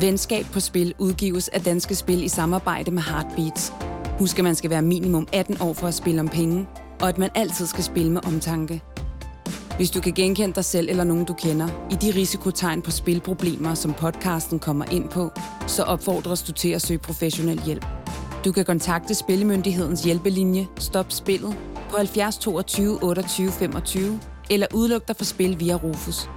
Venskab på Spil udgives af Danske Spil i samarbejde med Heartbeats. Husk, at man skal være minimum 18 år for at spille om penge, og at man altid skal spille med omtanke. Hvis du kan genkende dig selv eller nogen, du kender, i de risikotegn på spilproblemer, som podcasten kommer ind på, så opfordres du til at søge professionel hjælp. Du kan kontakte Spillemyndighedens hjælpelinje Stop Spillet på 70 22 28 25 eller udluk dig for spil via Rufus.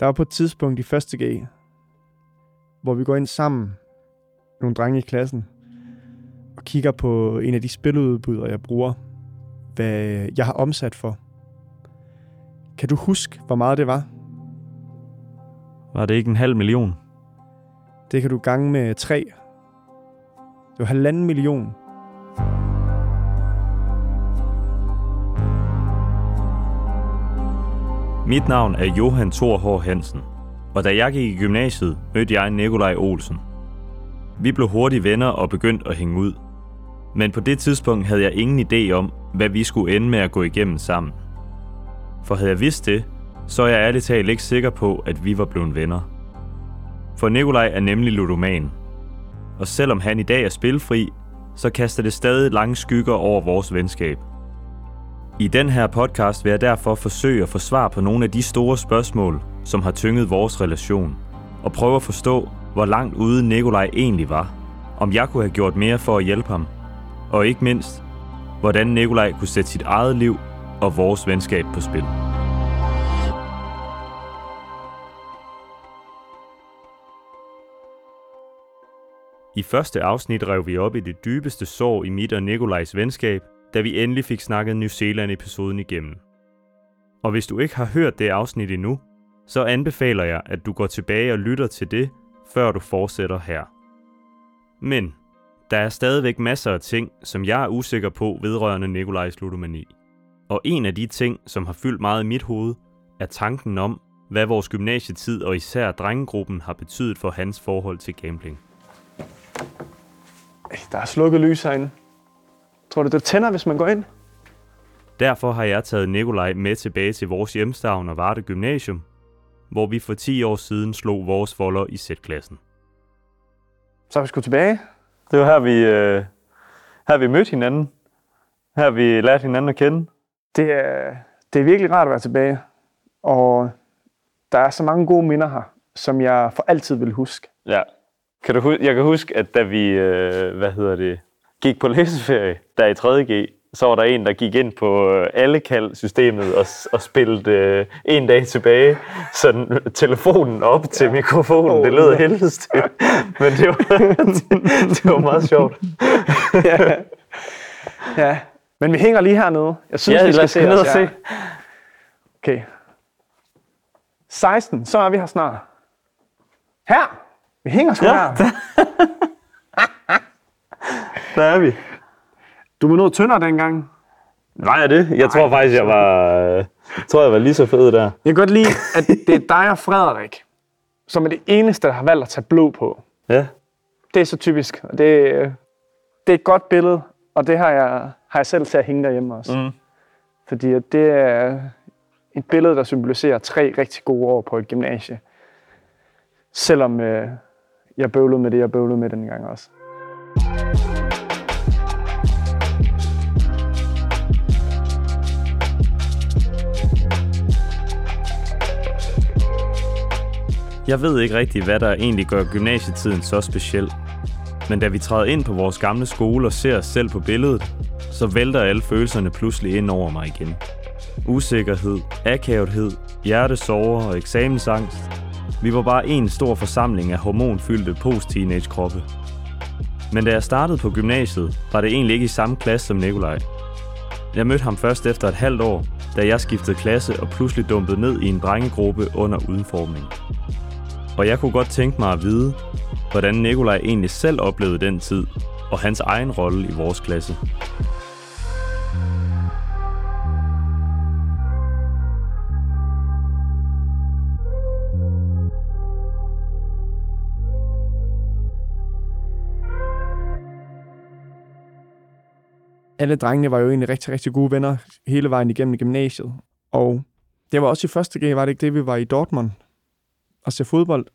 Der var på et tidspunkt i første G, hvor vi går ind sammen, nogle drenge i klassen, og kigger på en af de spiludbydere, jeg bruger, hvad jeg har omsat for. Kan du huske, hvor meget det var? Var det ikke en halv million? Det kan du gange med tre. Det var halvanden million. Mit navn er Johan Thor H. Hansen, og da jeg gik i gymnasiet, mødte jeg Nikolaj Olsen. Vi blev hurtigt venner og begyndte at hænge ud. Men på det tidspunkt havde jeg ingen idé om, hvad vi skulle ende med at gå igennem sammen. For havde jeg vidst det, så er jeg ærligt talt ikke sikker på, at vi var blevet venner. For Nikolaj er nemlig ludoman. Og selvom han i dag er spilfri, så kaster det stadig lange skygger over vores venskab. I den her podcast vil jeg derfor forsøge at få svar på nogle af de store spørgsmål, som har tynget vores relation, og prøve at forstå, hvor langt ude Nikolaj egentlig var, om jeg kunne have gjort mere for at hjælpe ham, og ikke mindst, hvordan Nikolaj kunne sætte sit eget liv og vores venskab på spil. I første afsnit rev vi op i det dybeste sår i mit og Nikolajs venskab, da vi endelig fik snakket New Zealand-episoden igennem. Og hvis du ikke har hørt det afsnit endnu, så anbefaler jeg, at du går tilbage og lytter til det, før du fortsætter her. Men der er stadigvæk masser af ting, som jeg er usikker på vedrørende Nikolajs ludomani. Og en af de ting, som har fyldt meget i mit hoved, er tanken om, hvad vores gymnasietid og især drengegruppen har betydet for hans forhold til gambling. Der er slukket lys herinde. Tror du, det tænder, hvis man går ind? Derfor har jeg taget Nikolaj med tilbage til vores hjemstavn og Varde Gymnasium, hvor vi for 10 år siden slog vores folder i Z-klassen. Så er vi sgu tilbage. Det var her, vi, øh, her vi mødte hinanden. Her vi lærte hinanden at kende. Det er, det er virkelig rart at være tilbage. Og der er så mange gode minder her, som jeg for altid vil huske. Ja. Kan du, jeg kan huske, at da vi øh, hvad hedder det, gik på læseferie, der i 3.G, så var der en, der gik ind på øh, alle systemet og, og spillede øh, en dag tilbage sådan telefonen op til mikrofonen. Det lød til. Men det var, det, det var meget sjovt. ja. ja. Men vi hænger lige hernede. Jeg synes, Ja, vi skal gå ned os og se. Okay. 16, så er vi her snart. Her! Vi hænger sgu Ja, her. Der er vi. Du var noget tyndere dengang. Nej, er det? Jeg tror faktisk, jeg var, øh, tror, jeg var lige så fed der. Jeg kan godt lide, at det er dig og Frederik, som er det eneste, der har valgt at tage blå på. Ja. Det er så typisk, og det, det er et godt billede, og det har jeg, har jeg selv til at hænge derhjemme også. Mm. Fordi det er et billede, der symboliserer tre rigtig gode år på et gymnasie. Selvom øh, jeg bøvlede med det, jeg bøvlede med den gang også. Jeg ved ikke rigtigt, hvad der egentlig gør gymnasietiden så speciel. Men da vi træder ind på vores gamle skole og ser os selv på billedet, så vælter alle følelserne pludselig ind over mig igen. Usikkerhed, akavethed, hjertesorger og eksamensangst. Vi var bare en stor forsamling af hormonfyldte post-teenage-kroppe. Men da jeg startede på gymnasiet, var det egentlig ikke i samme klasse som Nikolaj. Jeg mødte ham først efter et halvt år, da jeg skiftede klasse og pludselig dumpede ned i en drengegruppe under udenformning. Og jeg kunne godt tænke mig at vide, hvordan Nikolaj egentlig selv oplevede den tid, og hans egen rolle i vores klasse. alle drengene var jo egentlig rigtig, rigtig gode venner hele vejen igennem gymnasiet. Og det var også i første G, var det ikke det, vi var i Dortmund? Og se fodbold?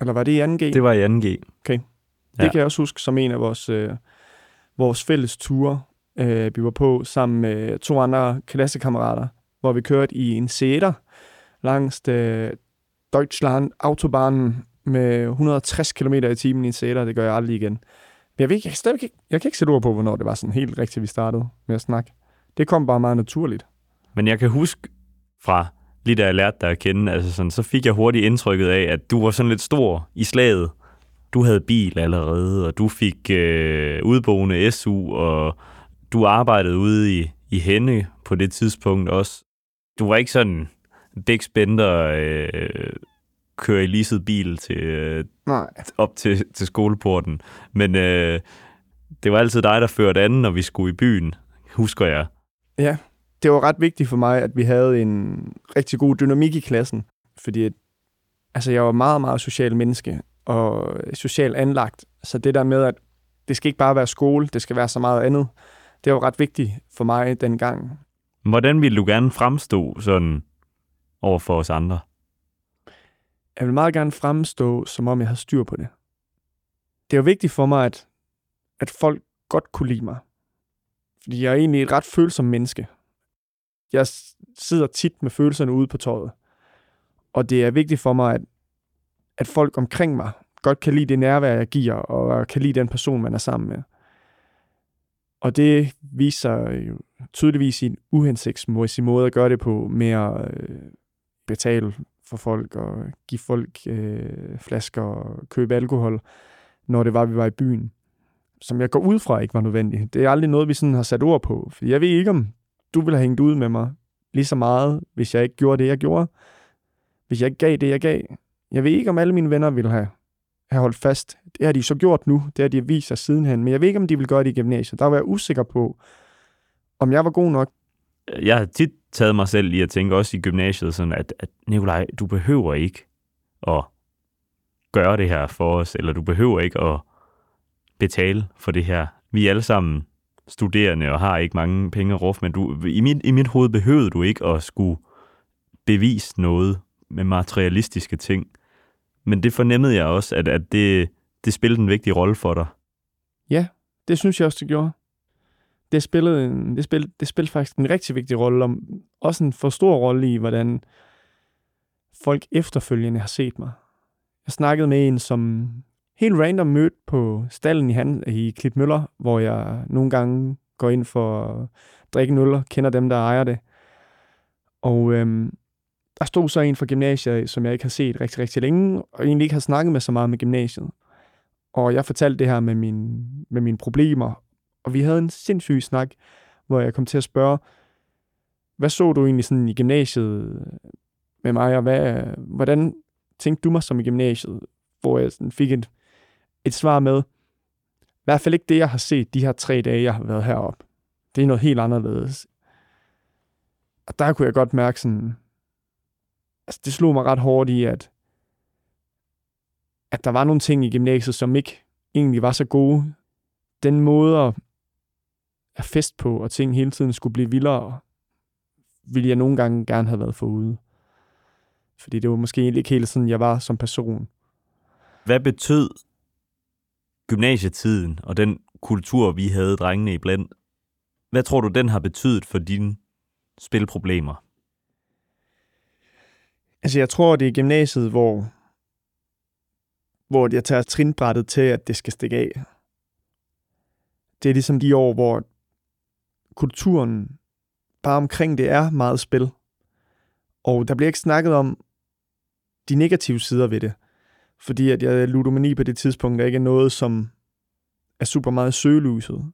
Eller var det i 2G? Det var i 2G. Okay. Det Ja. kan jeg også huske som en af vores, øh, vores fælles ture, øh, vi var på sammen med to andre klassekammerater, hvor vi kørte i en sæter langs øh, Deutschland Autobahnen med 160 km i timen i en sæter. Det gør jeg aldrig igen. Men jeg, ved, ikke- jeg, kan stadigvæk ikke, jeg kan ikke sætte ord på, hvornår det var sådan helt rigtigt, vi startede med at snakke. Det kom bare meget naturligt. Men jeg kan huske fra lige da jeg lærte dig at kende, altså sådan, så fik jeg hurtigt indtrykket af, at du var sådan lidt stor i slaget. Du havde bil allerede, og du fik øh, udboende SU, og du arbejdede ude i, i Henne på det tidspunkt også. Du var ikke sådan big spender, øh, kører i leaset bil til, øh, Nej. op til, til skoleporten. Men øh, det var altid dig, der førte anden, når vi skulle i byen, husker jeg. Ja, det var ret vigtigt for mig, at vi havde en rigtig god dynamik i klassen, fordi altså, jeg var meget, meget social menneske og socialt anlagt. Så det der med, at det skal ikke bare være skole, det skal være så meget andet, det var ret vigtigt for mig dengang. Hvordan ville du gerne fremstå sådan over for os andre? Jeg vil meget gerne fremstå, som om jeg har styr på det. Det er jo vigtigt for mig, at, at folk godt kunne lide mig. Fordi jeg er egentlig et ret følsom menneske. Jeg sidder tit med følelserne ude på tøjet. Og det er vigtigt for mig, at, at folk omkring mig godt kan lide det nærvær, jeg giver, og kan lide den person, man er sammen med. Og det viser jo tydeligvis i en uhensigtsmæssig måde at gøre det på, med at øh, betale for folk og give folk øh, flasker og købe alkohol, når det var, vi var i byen. Som jeg går ud fra ikke var nødvendigt. Det er aldrig noget, vi sådan har sat ord på. For jeg ved ikke, om du ville have hængt ud med mig lige så meget, hvis jeg ikke gjorde det, jeg gjorde. Hvis jeg ikke gav det, jeg gav. Jeg ved ikke, om alle mine venner ville have, have holdt fast. Det har de så gjort nu. Det har de vist sig sidenhen. Men jeg ved ikke, om de vil gøre det i gymnasiet. Der var jeg usikker på, om jeg var god nok. Jeg har tit taget mig selv i at tænke, også i gymnasiet, sådan at, at Nikolaj, du behøver ikke at gøre det her for os, eller du behøver ikke at betale for det her. Vi er alle sammen studerende og har ikke mange penge at ruffe, men du, i, mit, i mit hoved behøvede du ikke at skulle bevise noget med materialistiske ting. Men det fornemmede jeg også, at, at det, det spillede en vigtig rolle for dig. Ja, Det synes jeg også, det gjorde. Det spillede, en, det, spillede, det spillede faktisk en rigtig vigtig rolle, om, også en for stor rolle i, hvordan folk efterfølgende har set mig. Jeg snakkede med en, som helt random mødt på stallen i, Han, i Klitmøller, hvor jeg nogle gange går ind for at drikke en øl og kender dem, der ejer det. Og øhm, der stod så en fra gymnasiet, som jeg ikke har set rigtig, rigtig længe, og egentlig ikke har snakket med så meget med gymnasiet. Og jeg fortalte det her med, min, med mine problemer, og vi havde en sindssyg snak, hvor jeg kom til at spørge, hvad så du egentlig sådan i gymnasiet med mig, og hvad, hvordan tænkte du mig som i gymnasiet? Hvor jeg sådan fik et, et svar med, i hvert fald ikke det, jeg har set de her tre dage, jeg har været heroppe. Det er noget helt anderledes. Og der kunne jeg godt mærke sådan, altså det slog mig ret hårdt i, at, at der var nogle ting i gymnasiet, som ikke egentlig var så gode. Den måde at, at fest på, og ting hele tiden skulle blive vildere, ville jeg nogle gange gerne have været forude. Fordi det var måske egentlig ikke helt sådan, jeg var som person. Hvad betød gymnasietiden og den kultur, vi havde drengene i blandt, hvad tror du, den har betydet for dine spilproblemer? Altså, jeg tror, det er gymnasiet, hvor, hvor jeg tager trinbrættet til, at det skal stikke af. Det er ligesom de år, hvor kulturen bare omkring det er meget spil. Og der bliver ikke snakket om de negative sider ved det. Fordi at jeg ludomani på det tidspunkt er ikke noget, som er super meget søgelyset.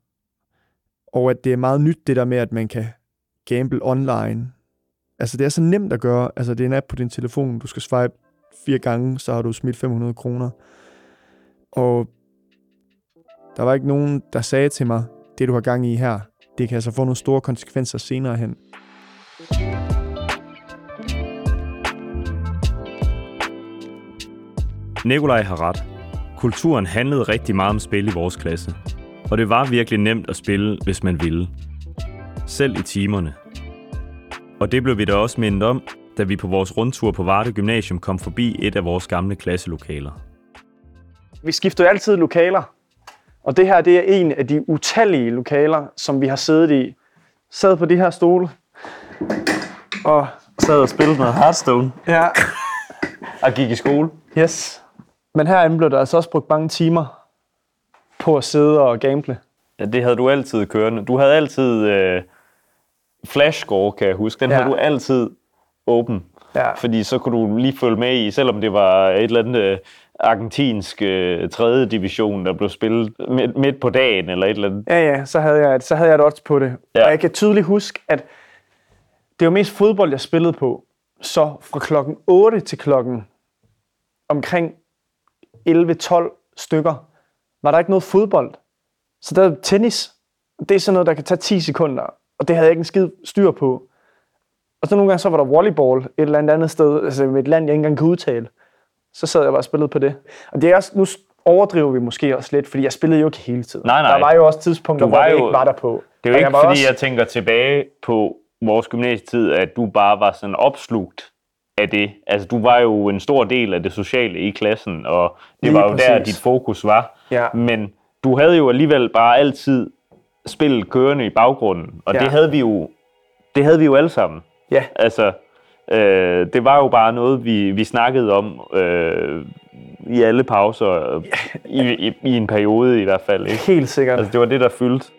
Og at det er meget nyt, det der med, at man kan gamble online. Altså, det er så nemt at gøre. Altså, det er en app på din telefon. Du skal swipe fire gange, så har du smidt 500 kroner. Og der var ikke nogen, der sagde til mig, det du har gang i her, det kan altså få nogle store konsekvenser senere hen. Nikolaj har ret. Kulturen handlede rigtig meget om spil i vores klasse. Og det var virkelig nemt at spille, hvis man ville. Selv i timerne. Og det blev vi da også mindet om, da vi på vores rundtur på Varde Gymnasium kom forbi et af vores gamle klasselokaler. Vi skifter jo altid lokaler, og det her det er en af de utallige lokaler, som vi har siddet i. Sad på de her stole, og sad og spillede noget Hearthstone ja, og gik i skole. yes. Men herinde blev der altså også brugt mange timer på at sidde og gamble. Ja, det havde du altid kørende. Du havde altid øh, flashscore, kan jeg huske. Den Ja. havde du altid åben. Ja. Fordi så kunne du lige følge med i, selvom det var et eller andet øh, argentinsk øh, 3. division, der blev spillet midt, midt på dagen eller et eller andet. Ja, ja, så havde jeg, så havde jeg et odds på det. Ja. Og jeg kan tydeligt huske, at det var mest fodbold, jeg spillede på. Så fra klokken 8 til klokken omkring 11-12 stykker, var der ikke noget fodbold. Så der er tennis. Det er sådan noget, der kan tage 10 sekunder. Og det havde jeg ikke en skid styr på. Og så nogle gange så var der volleyball et eller andet andet sted, altså et land, jeg ikke engang kan udtale. Så sad jeg bare og spillede på det. Og det er også, nu overdriver vi måske også lidt, fordi jeg spillede jo ikke hele tiden. Nej, nej. Der var jo også tidspunkter, Du hvor var jeg jo- ikke var der på. Det er jo jeg ikke, var fordi også- jeg tænker tilbage på vores gymnasietid, at du bare var sådan opslugt af det. Altså, du var jo en stor del af det sociale i klassen, og det Lige var jo der, præcis. dit fokus var. Ja. Men du havde jo alligevel bare altid spillet kørende i baggrunden, og Ja. det havde vi jo det havde vi jo alle sammen. Ja. Altså, øh, det var jo bare noget, vi, vi snakkede om øh, i alle pauser, i, i, i en periode i hvert fald. Ikke? Helt sikkert. Altså, det var det, der fyldte.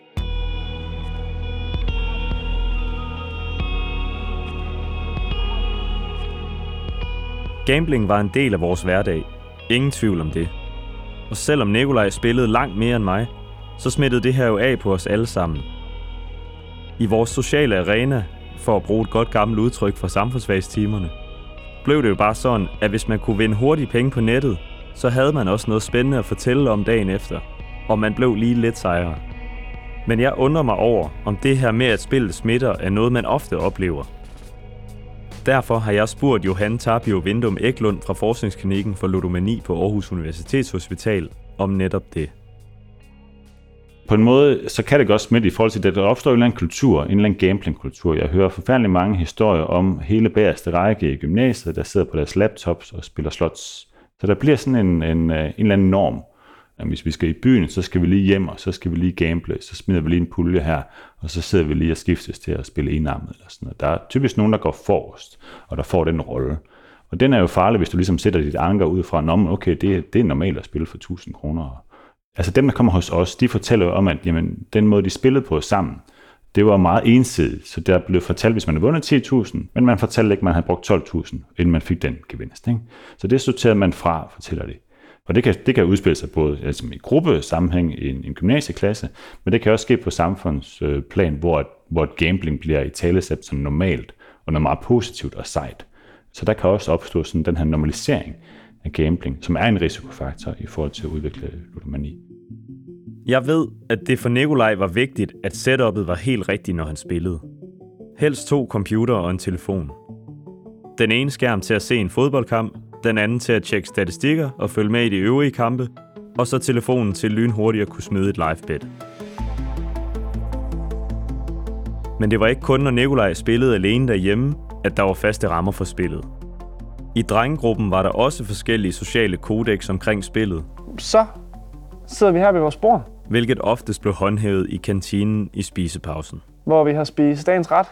Gambling var en del af vores hverdag. Ingen tvivl om det. Og selvom Nikolaj spillede langt mere end mig, så smittede det her jo af på os alle sammen. I vores sociale arena, for at bruge et godt gammelt udtryk fra samfundsfagstimerne, blev det jo bare sådan, at hvis man kunne vinde hurtige penge på nettet, så havde man også noget spændende at fortælle om dagen efter, og man blev lige lidt sejere. Men jeg undrer mig over, om det her med at spillet smitter er noget, man ofte oplever. Derfor har jeg spurgt Johan Tapio Vindum Eklund fra Forskningsklinikken for Ludomani på Aarhus Universitetshospital om netop det. på en måde, så kan det godt smitte i forhold til, at der opstår en eller anden kultur, en eller anden gamblingkultur. Jeg hører forfærdelig mange historier om hele bagerste række i gymnasiet, der sidder på deres laptops og spiller slots. Så der bliver sådan en, en, øh, en eller anden norm. At hvis vi skal i byen, så skal vi lige hjem, og så skal vi lige gamble, så smider vi lige en pulje her, og så sidder vi lige og skiftes til at spille enarmet eller sådan noget. Der er typisk nogen, der går forrest, og der får den rolle. Og den er jo farlig, hvis du ligesom sætter dit anker ud fra, at okay, det, det er normalt at spille for 1000 kroner. Altså dem, der kommer hos os, de fortæller jo om, at jamen, den måde, de spillede på sammen, det var meget ensidigt. Så der blev fortalt, hvis man havde vundet 10.000, men man fortalte ikke, at man havde brugt 12.000, inden man fik den gevinst. Ikke? Så det sorterede man fra, fortæller de. Og det kan, det kan udspille sig både altså i gruppesammenhæng i en, en gymnasieklasse, men det kan også ske på samfundsplan, øh, hvor, hvor gambling bliver i talesæt som normalt, og noget meget positivt og sejt. Så der kan også opstå sådan den her normalisering af gambling, som er en risikofaktor i forhold til at udvikle ludomani. Jeg ved, at det for Nikolaj var vigtigt, at setupet var helt rigtigt, når han spillede. Helst to computer og en telefon. Den ene skærm til at se en fodboldkamp, den anden til at tjekke statistikker og følge med i de øvrige kampe, og så telefonen til lynhurtigt at kunne smide et live bet. Men det var ikke kun, når Nikolaj spillede alene derhjemme, at der var faste rammer for spillet. I drengegruppen var der også forskellige sociale kodex omkring spillet, Så sidder vi her ved vores bord, hvilket oftest blev håndhævet i kantinen i spisepausen. hvor vi har spist dagens ret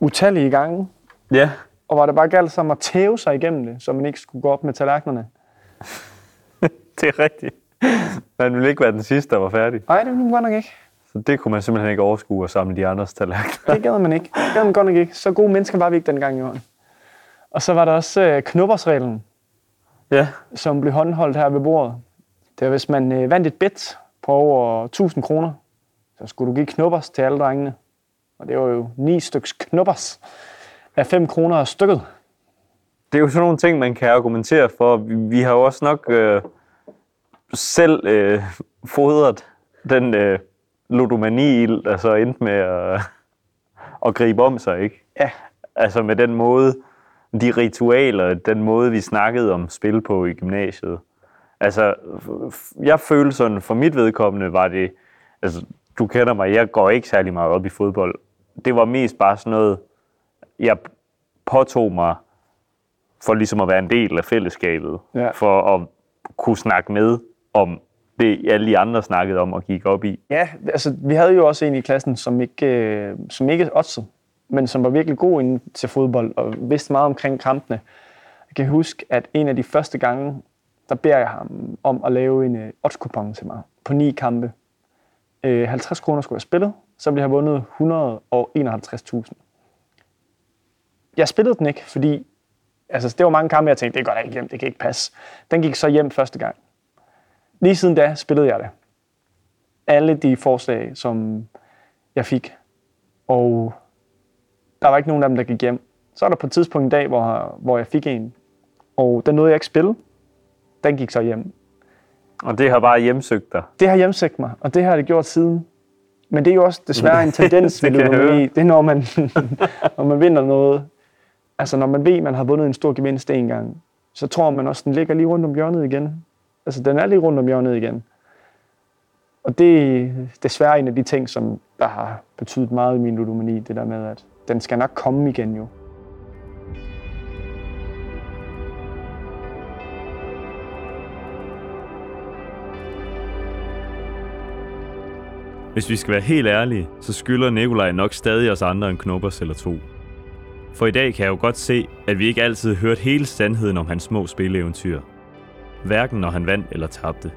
utallige gange, Ja. Og hvor det bare galt som at tæve sig igennem det, så man ikke skulle gå op med tallerkenerne. Det er rigtigt. Man ville ikke være den sidste, der var færdig. Nej, det ville godt nok ikke. Så det kunne man simpelthen ikke overskue at samle de andres tallerkener. Det gad man ikke. Det gad man godt nok ikke. Så gode mennesker var vi ikke dengang i jorden. Og så var der også øh, knuppersreglen, Ja. som blev håndholdt her ved bordet. Det var, hvis man øh, vandt et bet på over 1000 kroner, så skulle du give knuppers til alle drengene. Og det var jo ni styks knuppers af 5 kroner stykket. Det er jo sådan nogle ting, man kan argumentere for. Vi, vi har jo også nok øh, selv øh, fodret den øh, ludomani der så endte med at, at gribe om sig, ikke? Ja. Altså med den måde, de ritualer, den måde, vi snakkede om spil på i gymnasiet. Altså, jeg følte sådan, for mit vedkommende var det, altså, du kender mig, jeg går ikke særlig meget op i fodbold. Det var mest bare sådan noget, jeg påtog mig for ligesom at være en del af fællesskabet. Ja. For at kunne snakke med om det, alle de andre snakkede om og gik op i. Ja, altså vi havde jo også en i klassen, som ikke, øh, som ikke oddsede, men som var virkelig god inden til fodbold og vidste meget omkring kampene. Jeg kan huske, at en af de første gange, der beder jeg ham om at lave en øh, oddskupon til mig på ni kampe. Øh, 50 kroner skulle jeg spille, så ville jeg have vundet 151.000. Jeg spillede den ikke, fordi altså, det var mange kampe, jeg tænkte, det går da ikke hjem, det kan ikke passe. Den gik så hjem første gang. Lige siden da spillede jeg det. Alle de forslag, som jeg fik. Og der var ikke nogen af dem, der gik hjem. Så er der på et tidspunkt en dag, hvor, hvor jeg fik en. Og den nåede jeg ikke spille. Den gik så hjem. Og det har bare hjemsøgt dig. Det har hjemsøgt mig, og det har det gjort siden. Men det er jo også desværre en tendens Det. Det er, når man, når man vinder noget. Altså, når man ved, at man har vundet en stor gevinst en gang, så tror man også, at den ligger lige rundt om hjørnet igen. Altså, den er lige rundt om hjørnet igen. Og det er desværre en af de ting, som der har betydet meget i min ludomani, det der med, at den skal nok komme igen jo. Hvis vi skal være helt ærlige, så skylder Nikolaj nok stadig os andre en knuppers eller to. For i dag kan jeg jo godt se, at vi ikke altid hørte hele sandheden om hans små spilleeventyr. Hverken når han vandt eller tabte.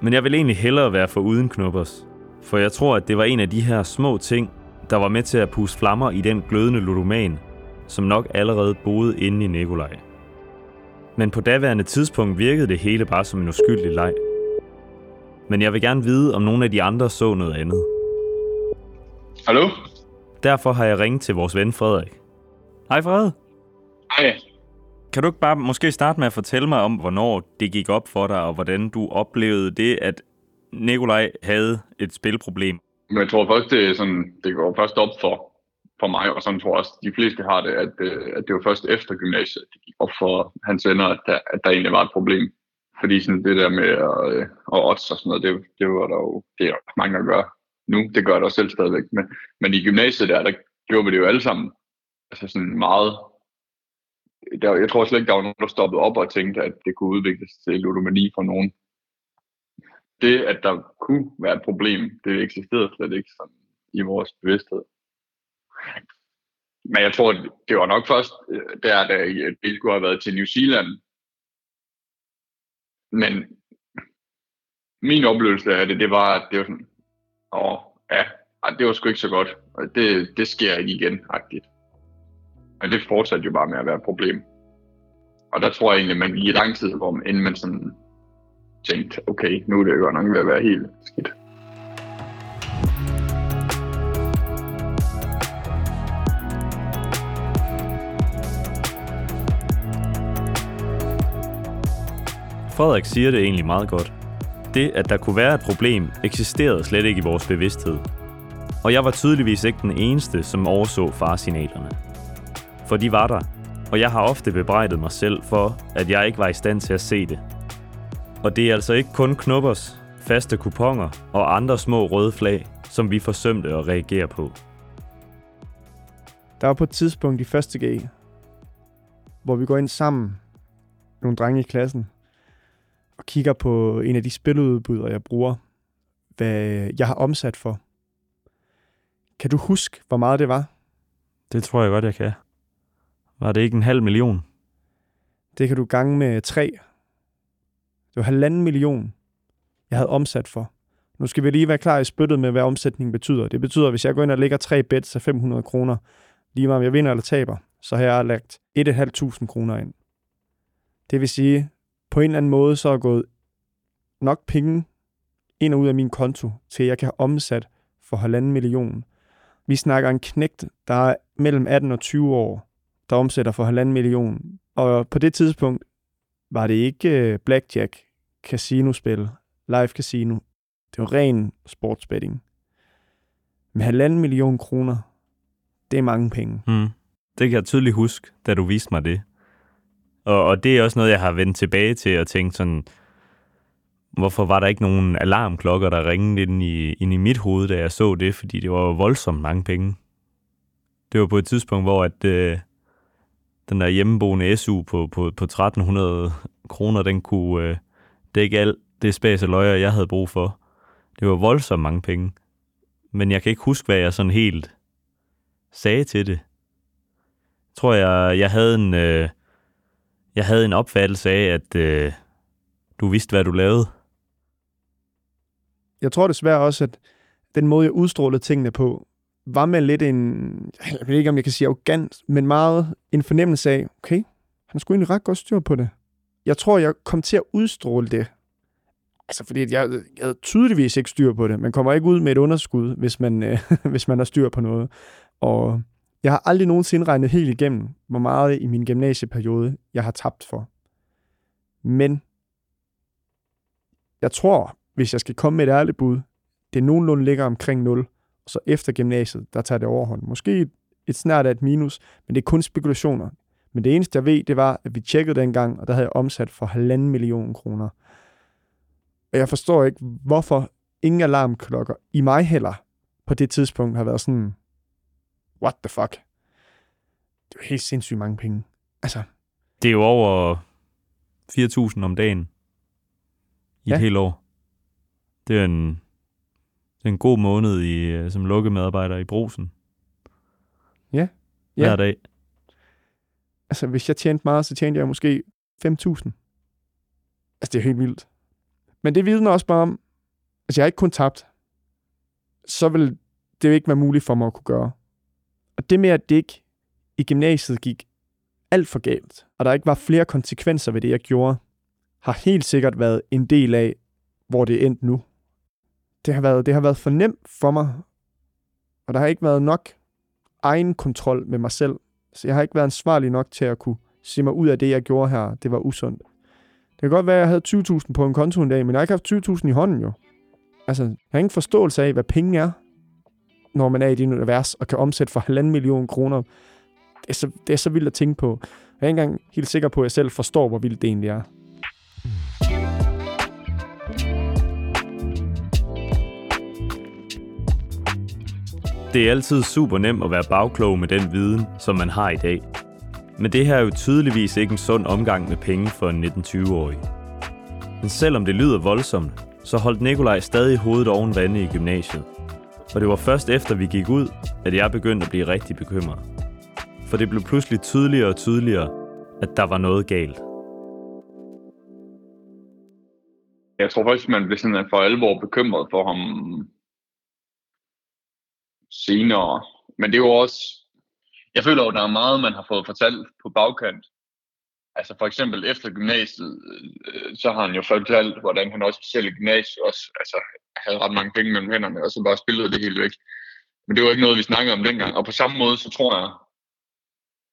Men jeg vil egentlig hellere være for uden knuppers. For jeg tror, at det var en af de her små ting, der var med til at puste flammer i den glødende ludoman, som nok allerede boede inde i Nikolaj. Men på daværende tidspunkt virkede det hele bare som en uskyldig leg. Men jeg vil gerne vide, om nogle af de andre så noget andet. Hallo? Derfor har jeg ringet til vores ven Frederik. Hej Fred. Hej. Kan du ikke bare måske starte med at fortælle mig om, hvornår det gik op for dig, og hvordan du oplevede det, at Nikolaj havde et spilproblem? Men jeg tror først, det, er sådan, det går først op for, for mig, og sådan tror jeg også, de fleste har det, at, øh, at det var først efter gymnasiet, at det gik op for hans venner, at der, at der egentlig var et problem. Fordi sådan det der med at, øh, at odds og sådan noget, det, det var der jo, det er der mange, der gør nu. Det gør det også selv stadigvæk. Men, men i gymnasiet der, der gjorde vi det jo alle sammen. Altså sådan meget der, jeg tror slet ikke, der var nogen, der stoppede op og tænkte, at det kunne udvikles til ludomani for nogen. Det, at der kunne være et problem, det eksisterede slet ikke sådan i vores bevidsthed. Men jeg tror, det var nok først, øh, der, da det skulle have været til New Zealand. Men min oplevelse af det, det var, at det var sådan, åh, ja, det var sgu ikke så godt. Og det, det sker ikke igen, agtigt. Og det fortsatte jo bare med at være et problem. Og der tror jeg egentlig, man i lang tid, hvor man, inden man sådan tænkte, okay, nu er det jo godt nok ved at være helt skidt. Frederik siger det egentlig meget godt. Det, at der kunne være et problem, eksisterede slet ikke i vores bevidsthed. Og jeg var tydeligvis ikke den eneste, som overså faresignalerne. For de var der, og jeg har ofte bebrejdet mig selv for, at jeg ikke var i stand til at se det. Og det er altså ikke kun knuppers, faste kuponer og andre små røde flag, som vi forsømte at reagere på. Der var på et tidspunkt i første G, hvor vi går ind sammen, nogle drenge i klassen, og kigger på en af de spiludbydere, jeg bruger, hvad jeg har omsat for. Kan du huske, hvor meget det var? Det tror jeg godt, jeg kan. Var det ikke en halv million? Det kan du gange med tre. Det var halvanden million, jeg havde omsat for. Nu skal vi lige være klar i spyttet med, hvad omsætningen betyder. Det betyder, at hvis jeg går ind og lægger tre bets af 500 kroner, lige meget om jeg vinder eller taber, så har jeg lagt 1.500 kroner ind. Det vil sige, på en eller anden måde, så er gået nok penge ind og ud af min konto, til jeg kan have omsat for halvanden million. Vi snakker en knægt, der er mellem 18 og 20 år, der omsætter for halvanden million. Og på det tidspunkt var det ikke øh, blackjack, casinospil, live casino. Det var ren sportsbetting. Med halvanden million kroner, det er mange penge. Mm. Det kan jeg tydeligt huske, da du viste mig det. Og, og det er også noget, jeg har vendt tilbage til og tænkt sådan, hvorfor var der ikke nogen alarmklokker, der ringede ind i, ind i mit hoved, da jeg så det, fordi det var voldsomt mange penge. Det var på et tidspunkt, hvor at, øh, den der hjemmeboende SU på, på, på 1300 kroner, den kunne øh, dække alt det spas og løjer, jeg havde brug for. Det var voldsomt mange penge. Men jeg kan ikke huske, hvad jeg sådan helt sagde til det. Jeg tror, jeg, jeg havde en, øh, jeg havde en opfattelse af, at øh, du vidste, hvad du lavede. Jeg tror desværre også, at den måde, jeg udstrålede tingene på, var med lidt en, jeg ved ikke, om jeg kan sige arrogant, men meget en fornemmelse af, okay, han skulle egentlig ret godt styr på det. Jeg tror, jeg kom til at udstråle det. Altså, fordi jeg, jeg havde tydeligvis ikke styr på det. Man kommer ikke ud med et underskud, hvis man, øh, hvis man har styr på noget. Og jeg har aldrig nogensinde regnet helt igennem, hvor meget i min gymnasieperiode, jeg har tabt for. Men jeg tror, hvis jeg skal komme med et ærligt bud, det nogenlunde ligger omkring 0, og så efter gymnasiet, der tager det overhånd. Måske et, et snart af et minus, men det er kun spekulationer. Men det eneste, jeg ved, det var, at vi tjekkede den gang, og der havde jeg omsat for halvanden million kroner. Og jeg forstår ikke, hvorfor ingen alarmklokker i mig heller på det tidspunkt har været sådan, what the fuck? Det er helt sindssygt mange penge. Altså, Det er jo over 4.000 om dagen i Ja. et helt år. Det er en, en god måned i, øh, som lukkemedarbejder i brusen. Ja. Hver Ja. dag. altså, hvis jeg tjente meget, så tjente jeg måske 5.000. Altså, det er helt vildt. Men det vidner også bare om, altså jeg har ikke kun tabt, så vil det jo ikke være muligt for mig at kunne gøre. Og det med, at det ikke i gymnasiet gik alt for galt, og der ikke var flere konsekvenser ved det, jeg gjorde, har helt sikkert været en del af, hvor det endte nu. Det har været, det har været for nemt for mig, og der har ikke været nok egen kontrol med mig selv. Så jeg har ikke været ansvarlig nok til at kunne se mig ud af det, jeg gjorde her. Det var usundt. Det kan godt være, at jeg havde 20.000 på en konto en dag, men jeg har ikke haft 20.000 i hånden jo. Altså, jeg har ingen forståelse af, hvad penge er, når man er i det univers og kan omsætte for halvanden million kroner. Det er, så, det er så vildt at tænke på. Jeg er ikke engang helt sikker på, at jeg selv forstår, hvor vildt det egentlig er. Det er altid super nemt at være bagklog med den viden, som man har i dag. Men det her er jo tydeligvis ikke en sund omgang med penge for en 19-20-årig. Men selvom det lyder voldsomt, så holdt Nikolaj stadig hovedet oven vande i gymnasiet. Og det var først efter vi gik ud, at jeg begyndte at blive rigtig bekymret. For det blev pludselig tydeligere og tydeligere, at der var noget galt. Jeg tror faktisk, man blev sådan for alvor bekymret for ham senere. Men det er jo også... Jeg føler jo, at der er meget, man har fået fortalt på bagkant. Altså for eksempel efter gymnasiet, øh, så har han jo fortalt, hvordan han også selv i gymnasiet også altså, havde ret mange penge mellem hænderne, og så bare spillede det helt væk. Men det var ikke noget, vi snakkede om dengang. Og på samme måde, så tror jeg,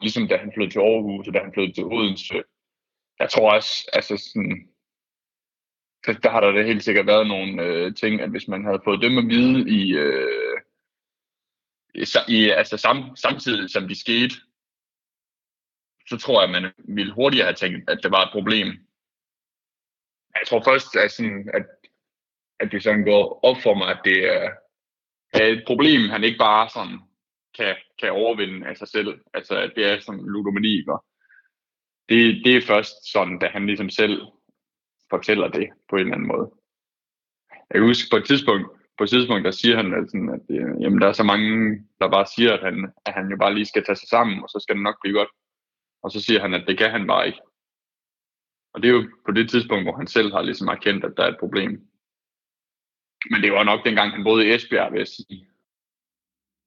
ligesom da han flyttede til Aarhus, og da han flyttede til Odense, jeg tror også, altså sådan, der, der har der da helt sikkert været nogle øh, ting, at hvis man havde fået dem at vide i, øh, i, altså sam, samtidig som de skete, så tror jeg, at man ville hurtigere have tænkt, at det var et problem. Jeg tror først, at, sådan, at, at det sådan går op for mig, at det er, er et problem, han ikke bare sådan kan, kan overvinde af sig selv. Altså, at det er sådan ludomani, ikke? Det, det er først sådan, da han ligesom selv fortæller det på en eller anden måde. Jeg kan huske på et tidspunkt, på et tidspunkt der siger han, at, sådan, at øh, jamen, der er så mange, der bare siger, at han, at han jo bare lige skal tage sig sammen, og så skal det nok blive godt. Og så siger han, at det kan han bare ikke. Og det er jo på det tidspunkt, hvor han selv har ligesom erkendt, at der er et problem. Men det var nok dengang, han boede i Esbjerg, vil jeg sige.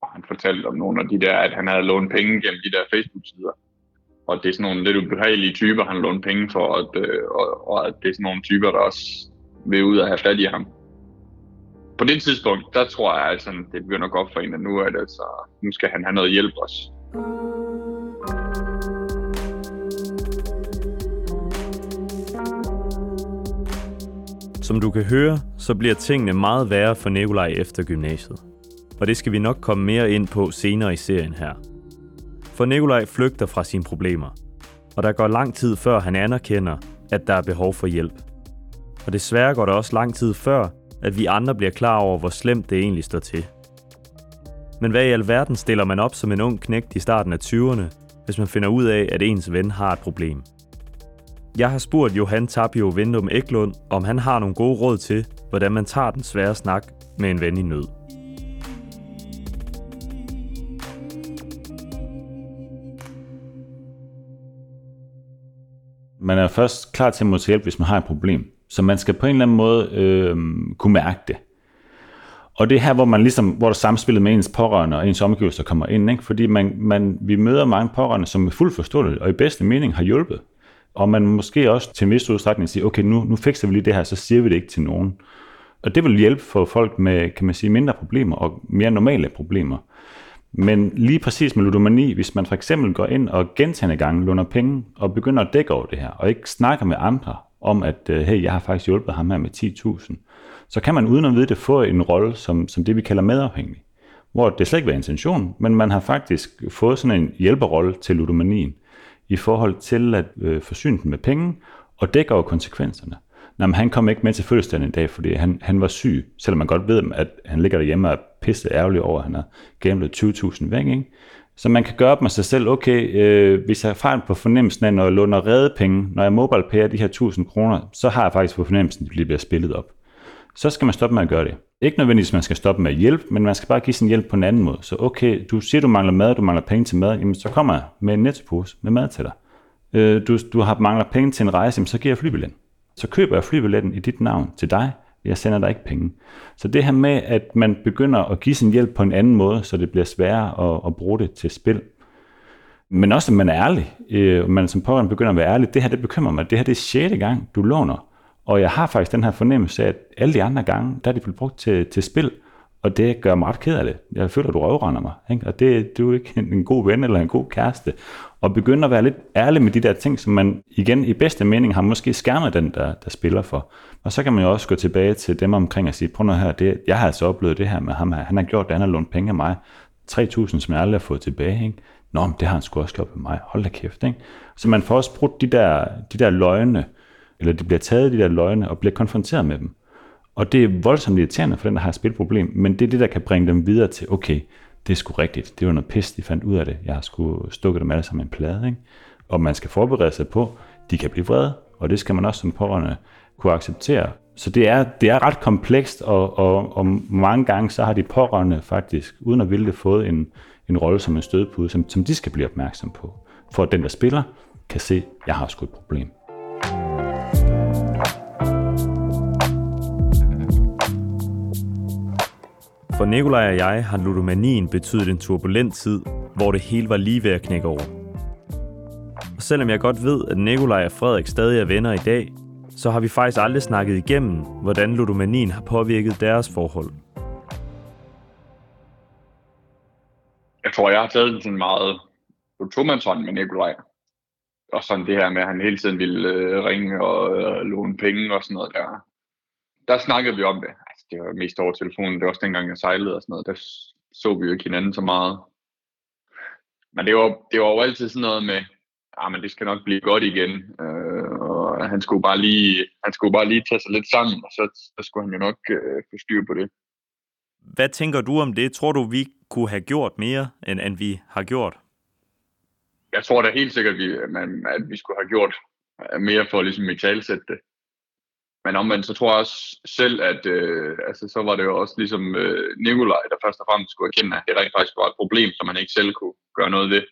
Og han fortalte om nogle af de der, at han havde lånt penge gennem de der Facebook-sider. Og det er sådan nogle lidt ubehagelige typer, han lånte penge for, og, at, øh, og, og at det er sådan nogle typer, der også vil ud og have fat i ham. På det tidspunkt, der tror jeg, altså, det begynder godt op for en, at nu, er det, altså, nu skal han have noget hjælp også. Som du kan høre, så bliver tingene meget værre for Nikolaj efter gymnasiet. Og det skal vi nok komme mere ind på senere i serien her. For Nikolaj flygter fra sine problemer, og der går lang tid før han anerkender, at der er behov for hjælp. Og desværre går der også lang tid før, at vi andre bliver klar over, hvor slemt det egentlig står til. Men hvad i alverden stiller man op som en ung knægt i starten af 20'erne, hvis man finder ud af, at ens ven har et problem? Jeg har spurgt Johan Tapio Vindum Eklund, om han har nogle gode råd til, hvordan man tager den svære snak med en ven i nød. Man er først klar til at modtage hjælp, hvis man har et problem. Så man skal på en eller anden måde øh, kunne mærke det. Og det er her, hvor man ligesom, hvor der samspillet med ens pårørende og ens omgivelser kommer ind, ikke? fordi man, man, vi møder mange pårørende, som er fuldt forståeligt og i bedste mening har hjulpet. Og man måske også til en vis udstrækning siger, okay, nu, nu fikser vi lige det her, så siger vi det ikke til nogen. Og det vil hjælpe for folk med, kan man sige, mindre problemer og mere normale problemer. Men lige præcis med ludomani, hvis man for eksempel går ind og gentagende gange låner penge og begynder at dække over det her, og ikke snakker med andre om, at øh, hey, jeg har faktisk hjulpet ham her med 10.000, så kan man uden at vide det få en rolle som, som det, vi kalder medafhængig. Hvor det slet ikke var intention, men man har faktisk fået sådan en hjælperrolle til ludomanien i forhold til at øh, forsyne den med penge og dække over konsekvenserne. Nå, men han kom ikke med til fødselsdagen i dag, fordi han, han var syg, selvom man godt ved, at han ligger derhjemme og er pisse ærgerlig over, at han har gamblet 20.000 væk. Ikke? Så man kan gøre op med sig selv, okay, øh, hvis jeg har fejl på fornemmelsen af, når jeg låner redde penge, når jeg mobile de her 1000 kroner, så har jeg faktisk på fornemmelsen, at de bliver spillet op. Så skal man stoppe med at gøre det. Ikke nødvendigvis, at man skal stoppe med at hjælpe, men man skal bare give sin hjælp på en anden måde. Så okay, du siger, du mangler mad, du mangler penge til mad, jamen så kommer jeg med en netpose med mad til dig. Øh, du, du har mangler penge til en rejse, jamen så giver jeg flybilletten. Så køber jeg flybilletten i dit navn til dig, jeg sender dig ikke penge. Så det her med, at man begynder at give sin hjælp på en anden måde, så det bliver sværere at, at bruge det til spil. Men også, at man er ærlig. Øh, man som pårørende begynder at være ærlig. Det her, det bekymrer mig. Det her, det er sjette gang, du låner. Og jeg har faktisk den her fornemmelse af, at alle de andre gange, der er de blevet brugt til, til spil. Og det gør mig ret ked af det. Jeg føler, at du røvrender mig. Ikke? Og det, du er ikke en god ven eller en god kæreste. Og begynde at være lidt ærlig med de der ting, som man igen i bedste mening har måske skærmet den, der, der spiller for. Og så kan man jo også gå tilbage til dem omkring og sige, prøv nu her, det, jeg har altså oplevet det her med ham her. Han har gjort det, han har lånt penge af mig. 3.000, som jeg aldrig har fået tilbage. Ikke? Nå, men det har han sgu også gjort med mig. Hold da kæft. Ikke? Så man får også brugt de der, de der løgne, eller de bliver taget de der løgne og bliver konfronteret med dem. Og det er voldsomt irriterende for den, der har et spilproblem, men det er det, der kan bringe dem videre til, okay, det er sgu rigtigt. Det var noget pis, de fandt ud af det. Jeg har sgu stukket dem alle sammen en plade. Ikke? Og man skal forberede sig på, de kan blive vrede, og det skal man også som pårørende kunne acceptere. Så det er, det er ret komplekst, og, og, og mange gange så har de pårørende faktisk, uden at ville det, fået en, en rolle som en stødpude, som, som de skal blive opmærksom på. For at den, der spiller, kan se, at jeg har sgu et problem. For Nikolaj og jeg har ludomanien betydet en turbulent tid, hvor det hele var lige ved at knække over. Og selvom jeg godt ved, at Nikolaj og Frederik stadig er venner i dag, så har vi faktisk aldrig snakket igennem, hvordan ludomanien har påvirket deres forhold. Jeg tror, jeg har taget en sådan meget på tomandshånd med Nikolaj. Og sådan det her med, at han hele tiden ville øh, ringe og øh, låne penge og sådan noget der. Der snakkede vi om det det var mest over telefonen. Det var også dengang, jeg sejlede og sådan noget. Der så vi jo ikke hinanden så meget. Men det var, det var jo altid sådan noget med, ah, men det skal nok blive godt igen. Øh, og han skulle, bare lige, han skulle bare lige tage sig lidt sammen, og så, så skulle han jo nok øh, få styr på det. Hvad tænker du om det? Tror du, vi kunne have gjort mere, end, end vi har gjort? Jeg tror da helt sikkert, at vi, man, at vi skulle have gjort mere for ligesom i talsætte det. Men omvendt, så tror jeg også selv, at øh, altså, så var det jo også ligesom øh, Nikolaj, der først og fremmest skulle erkende, at det rent faktisk var et problem, som man ikke selv kunne gøre noget ved.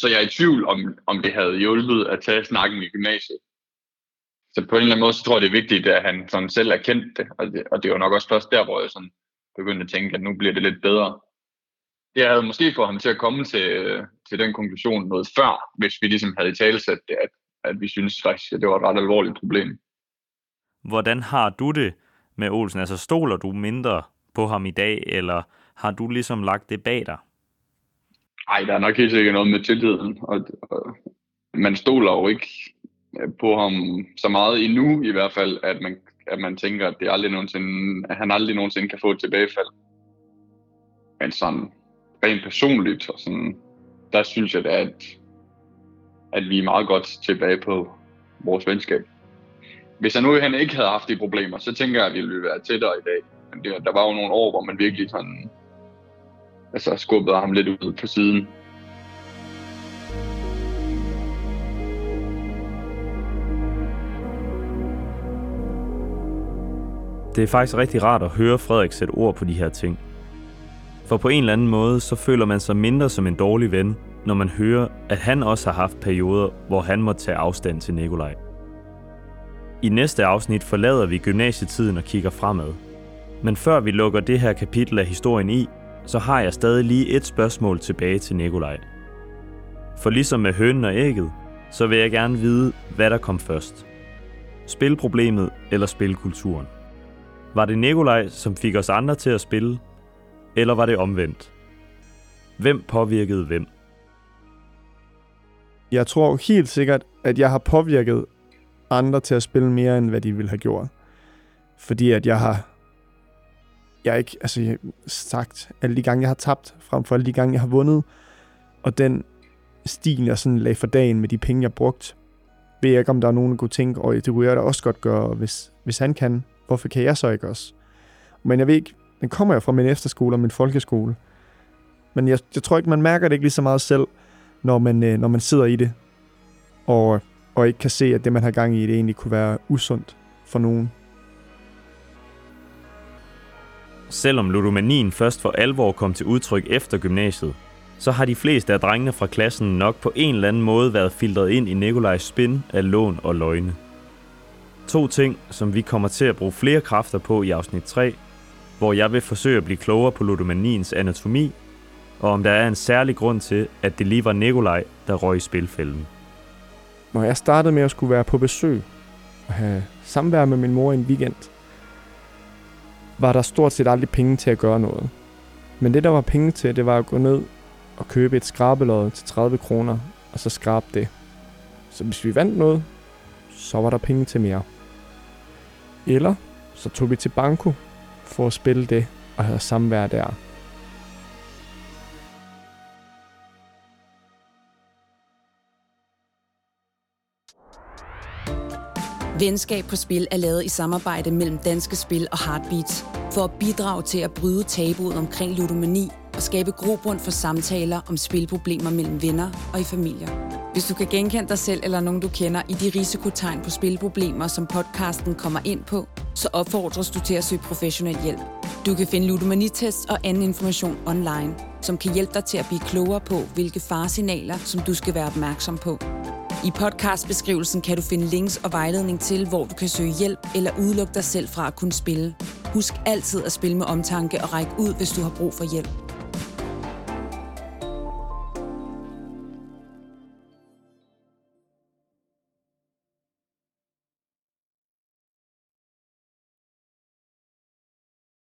Så jeg er i tvivl, om, om det havde hjulpet at tage snakken i gymnasiet. Så på en eller anden måde, så tror jeg, det er vigtigt, at han sådan selv erkendte det. Og, det. og det var nok også først der, hvor jeg sådan begyndte at tænke, at nu bliver det lidt bedre. Det havde måske fået ham til at komme til, øh, til den konklusion noget før, hvis vi ligesom havde i talesat det, at, at vi synes faktisk, at det var et ret alvorligt problem. Hvordan har du det med Olsen? Altså stoler du mindre på ham i dag, eller har du ligesom lagt det bag dig? Nej, der er nok helt sikkert noget med tilliden, og, og man stoler jo ikke øh, på ham så meget endnu i hvert fald, at man, at man tænker, at, det aldrig nogensinde, at han aldrig nogensinde kan få et tilbagefald. Men sådan rent personligt, og sådan, der synes jeg da, at, at vi er meget godt tilbage på vores venskab hvis jeg nu han ikke havde haft de problemer, så tænker jeg, at vi ville være tættere i dag. Men det, der var jo nogle år, hvor man virkelig sådan, altså skubbede ham lidt ud på siden. Det er faktisk rigtig rart at høre Frederik sætte ord på de her ting. For på en eller anden måde, så føler man sig mindre som en dårlig ven, når man hører, at han også har haft perioder, hvor han må tage afstand til Nikolaj. I næste afsnit forlader vi gymnasietiden og kigger fremad. Men før vi lukker det her kapitel af historien i, så har jeg stadig lige et spørgsmål tilbage til Nikolaj. For ligesom med hønen og ægget, så vil jeg gerne vide, hvad der kom først. Spilproblemet eller spilkulturen? Var det Nikolaj, som fik os andre til at spille, eller var det omvendt? Hvem påvirkede hvem? Jeg tror helt sikkert, at jeg har påvirket andre til at spille mere, end hvad de ville have gjort. Fordi at jeg har jeg har ikke altså, jeg har sagt alle de gange, jeg har tabt, frem for alle de gange, jeg har vundet. Og den stil, jeg sådan lagde for dagen med de penge, jeg brugt, ved jeg ikke, om der er nogen, der kunne tænke, og det kunne jeg da også godt gøre, hvis, hvis han kan. Hvorfor kan jeg så ikke også? Men jeg ved ikke, den kommer jeg fra min efterskole og min folkeskole. Men jeg, jeg tror ikke, man mærker det ikke lige så meget selv, når man, øh, når man sidder i det, og, og ikke kan se, at det, man har gang i, det egentlig kunne være usundt for nogen. Selvom ludomanien først for alvor kom til udtryk efter gymnasiet, så har de fleste af drengene fra klassen nok på en eller anden måde været filtreret ind i Nikolajs spin af lån og løgne. To ting, som vi kommer til at bruge flere kræfter på i afsnit 3, hvor jeg vil forsøge at blive klogere på ludomaniens anatomi, og om der er en særlig grund til, at det lige var Nikolaj, der røg i spilfælden. Når jeg startede med at skulle være på besøg og have samvær med min mor en weekend, var der stort set aldrig penge til at gøre noget. Men det, der var penge til, det var at gå ned og købe et skrabelod til 30 kroner, og så skrabe det. Så hvis vi vandt noget, så var der penge til mere. Eller så tog vi til banko for at spille det og have samvær der. Venskab på Spil er lavet i samarbejde mellem Danske Spil og Heartbeats for at bidrage til at bryde tabuet omkring ludomani og skabe grobund for samtaler om spilproblemer mellem venner og i familier. Hvis du kan genkende dig selv eller nogen, du kender i de risikotegn på spilproblemer, som podcasten kommer ind på, så opfordres du til at søge professionel hjælp. Du kan finde ludomanitests og anden information online, som kan hjælpe dig til at blive klogere på, hvilke faresignaler, som du skal være opmærksom på. I podcastbeskrivelsen kan du finde links og vejledning til, hvor du kan søge hjælp eller udelukke dig selv fra at kunne spille. Husk altid at spille med omtanke og række ud, hvis du har brug for hjælp.